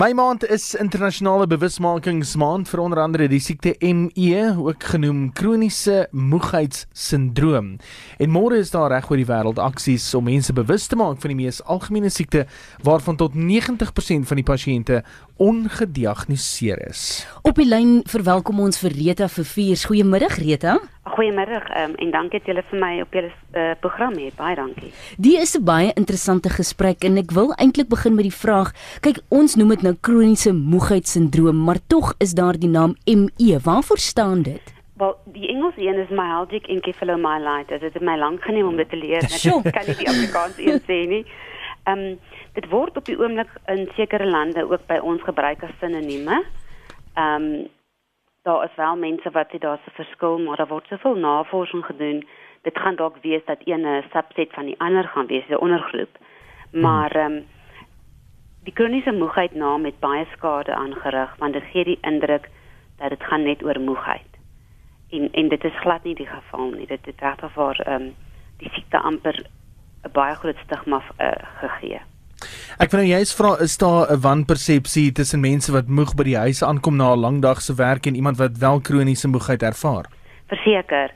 My maand is internasionale bewusmakingsmaand vir onder andere die siekte ME, ook genoem kroniese moegheidssindroom. En môre is daar reg oor die wêreld aksies om mense bewus te maak van die mees algemene siekte waarvan tot 90% van die pasiënte ongediagnoseer is. Op die lyn verwelkom ons vir Rita Verviers. Goeiemiddag Rita. Goeiemiddag um, en dankie dat julle vir my op julle uh, program het. Baie dankie. Die is 'n baie interessante gesprek en ek wil eintlik begin met die vraag: kyk, ons noem dit nou kroniese moegheidssindroom, maar tog is daar die naam ME. Waarvoor staan dit? Wel, die Engelse een is myalgic encephalomyelitis. Dit het my lank geneem om dit te leer. Ek kan nie die Afrikaanse een sê nie. Ehm um, dit word op die oomblik in sekere lande ook by ons gebruik as sinonieme. Ehm um, daar is wel mense wat sê daar's 'n verskil, maar daar word soveel navorsing gedoen. Dit gaan dalk wees dat een 'n subset van die ander gaan wees, 'n ondergroep. Maar ehm um, die kroniese moegheid na met baie skade aangerig, want dit gee die indruk dat dit gaan net oor moegheid. En en dit is glad nie die geval nie. Dit het regtig vir ehm um, die siekte amper 'n baie groot stigma uh, gegee. Ek wil nou juist vra is daar 'n wanpersepsie tussen mense wat moeg by die huis aankom na 'n lang dag se werk en iemand wat wel kroniese moegheid ervaar? Verseker.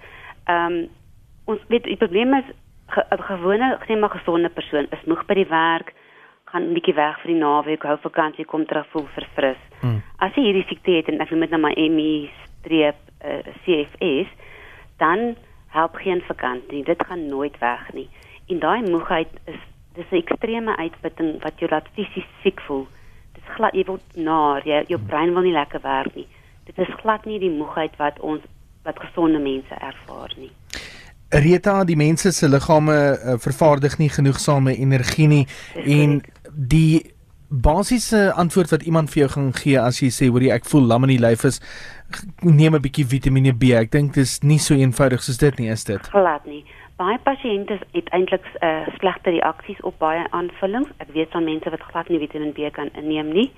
Ehm um, ons weet die probleem is 'n ge gewone, sê maar gesonde persoon is moeg by die werk, gaan 'n bietjie weg vir die naweek, hou vakansie, kom terug voel verfris. Hmm. As jy hierdie siekte het en ek noem dit nou maar ME streep uh, CFS, dan help geen vakansie. Dit gaan nooit weg nie. En daai moegheid is dis 'n ekstreme uitputting wat jou laat fisies siek voel. Dis glad jy word naar, jy jou brein wil nie lekker werk nie. Dit is glad nie die moegheid wat ons wat gesonde mense ervaar nie. Rita, die mense se liggame uh, vervaardig nie genoegsame energie nie en die basiese antwoord wat iemand vir jou gaan gee as jy sê hoor jy ek voel lam in die lyf is neem 'n bietjie Vitamiene B. Ek dink dis nie so eenvoudig soos dit nie, is dit? Glad nie. Baie pasiënte het eintlik uh, slegte reaksies op baie aanvullings. Ek weet van mense wat glad nie Vitamiene B kan inneem nie.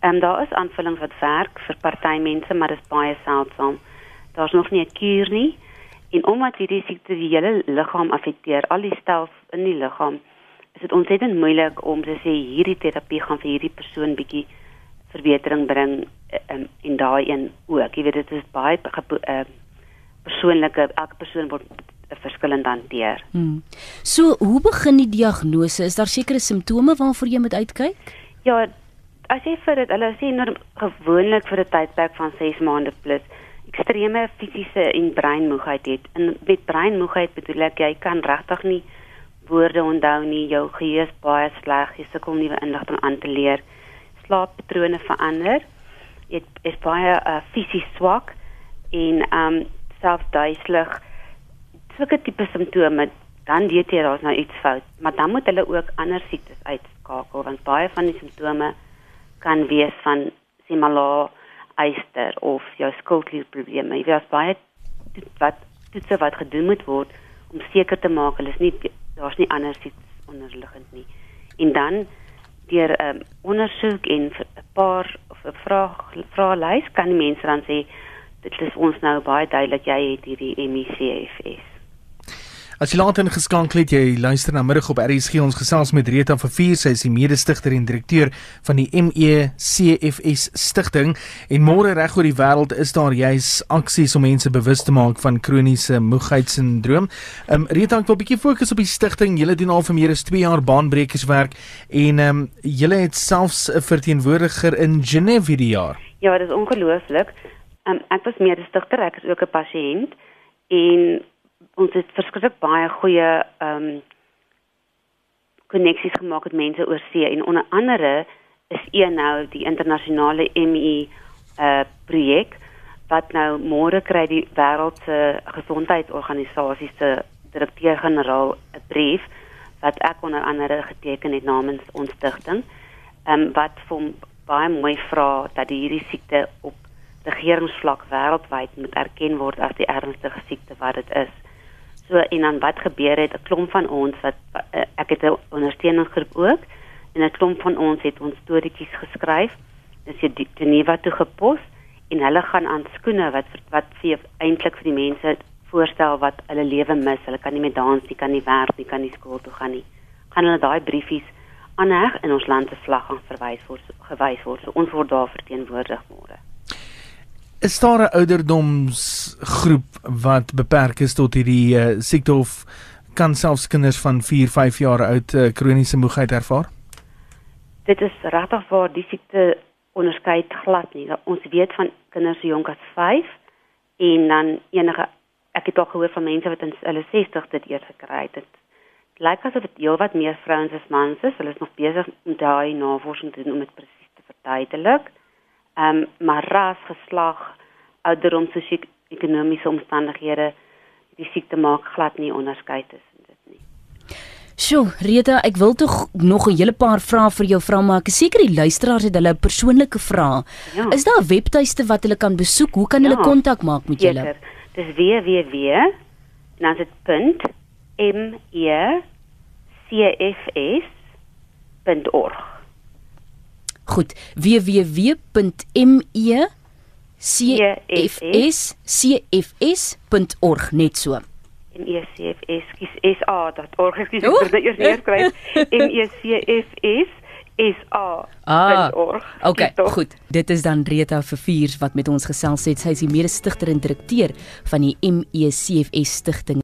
Ehm um, daar is aanvullings wat werk vir party mense, maar dit is baie seldsaam. Daar's nog nie 'n kuur nie. En omdat hierdie siekte die hele liggaam affekteer, al die stelsels in die liggaam, is dit ontsettend moeilik om te sê hierdie terapie gaan vir hierdie persoon bietjie verbetering bring um, en daai een ook. Jy weet dit is baie uh, persoonlike elke persoon word verskillend hanteer. Hmm. So, hoe begin die diagnose? Is daar sekere simptome waarvoor jy moet uitkyk? Ja, as jy vir dit, hulle sê nou gewoonlik vir 'n tydperk van 6 maande plus ekstreme fisiese en breinmoegheid het. En met breinmoegheid bedoel ek jy kan regtig nie woorde onthou nie, jou geheue is baie sleg, jy sukkel nuwe inligting aan te leer. Slaappatrone verander. Jy is baie uh, fisies swak en um selfs duiselig sulke tipe simptome dan weet jy daar's nou iets fout, maar dan moet hulle ook ander siektes uitskakel want baie van die simptome kan wees van simala eister of jou skildklierprobleme. Jy weet baie wat dit wat gedoen moet word om seker te maak hulle is nie daar's nie ander siektes onderliggend nie. En dan deur 'n um, ondersoek en 'n paar of 'n vraag vraelys kan die mense dan sê dit is ons nou baie duidelik jy het hierdie MECFS. As jy laat ingeskakel het, jy luister na middag op RSG ons gesels met Rita van Vier, sy is die mede-stigter en direkteur van die MECFS stigting en môre reg oor die wêreld is daar juis aksies om mense bewus te maak van kroniese moegheidssindroom. Ehm um, Rita, ek wil 'n bietjie fokus op die stigting. Julle doen al vir meer as 2 jaar baanbrekerswerk en ehm um, julle het selfs 'n verteenwoordiger in Genève hierdie jaar. Ja, dit is ongelooflik. Ehm um, ek was mede-stigter, ek is ook 'n pasiënt en ons het verskriklik baie goeie ehm um, koneksies gemaak met mense oor see en onder andere is een nou die internasionale ME uh eh, projek wat nou môre kry die wêreld se gesondheidsorganisasie se direkteur-generaal 'n brief wat ek onder andere geteken het namens ons stigting ehm um, wat vir baie mooi vra dat hierdie siekte op regeringsvlak wêreldwyd moet erken word as die ernstigste siekte wat dit is. So en dan wat gebeur het 'n klomp van ons wat uh, ek het 'n ondersteuningsgroep ook en 'n klomp van ons het ons storieetjies geskryf. Dis hier Geneva toe gepos en hulle gaan aan skoene wat wat vir eintlik vir die mense voorstel wat hulle lewe mis. Hulle kan nie meer dans nie, kan nie werk nie, kan nie skool toe gaan nie. Gaan hulle daai briefies aanheg in ons land se vlag gaan verwys word gewys word. So ons word daar verteenwoordig môre. Is daar 'n ouderdomsgroep wat beperk is tot hierdie uh, siekte of kan selfs kinders van 4, 5 jaar oud uh, kroniese moegheid ervaar? Dit is regtig waar die siekte onderskei glad nie. Ons weet van kinders so jonk as 5 en dan enige ek het al gehoor van mense wat in hulle 60 dit eers gekry het. Dit lyk asof dit heelwat meer vrouens as mans is. Hulle is nog besig om daai navorsing te doen om dit presies te verduidelik. Ehm um, maar ras, geslag, ouderdom, sosio-ekonomiese omstandighede, die siekte maak glad nie onderskeid tussen dit nie. Sjoe, Rita, ek wil tog nog 'n hele paar vrae vir jou vra maar ek is seker die luisteraars het hulle persoonlike vrae. Ja. Is daar 'n webtuiste wat hulle kan besoek? Hoe kan hulle Ja, kontak maak met julle? Seker. Dis www en dan is dit punt m Goed, www.mecfscfs.org net so. M e c f s kies s a.org. Ekskuus, Oeh. ek moet eers neerskryf. M e c f s s a.org. Okay, goed. Dit is dan Rita Verviers wat met ons gesels het. Sy is die mede-stigter en direkteur van die MECFS stigting.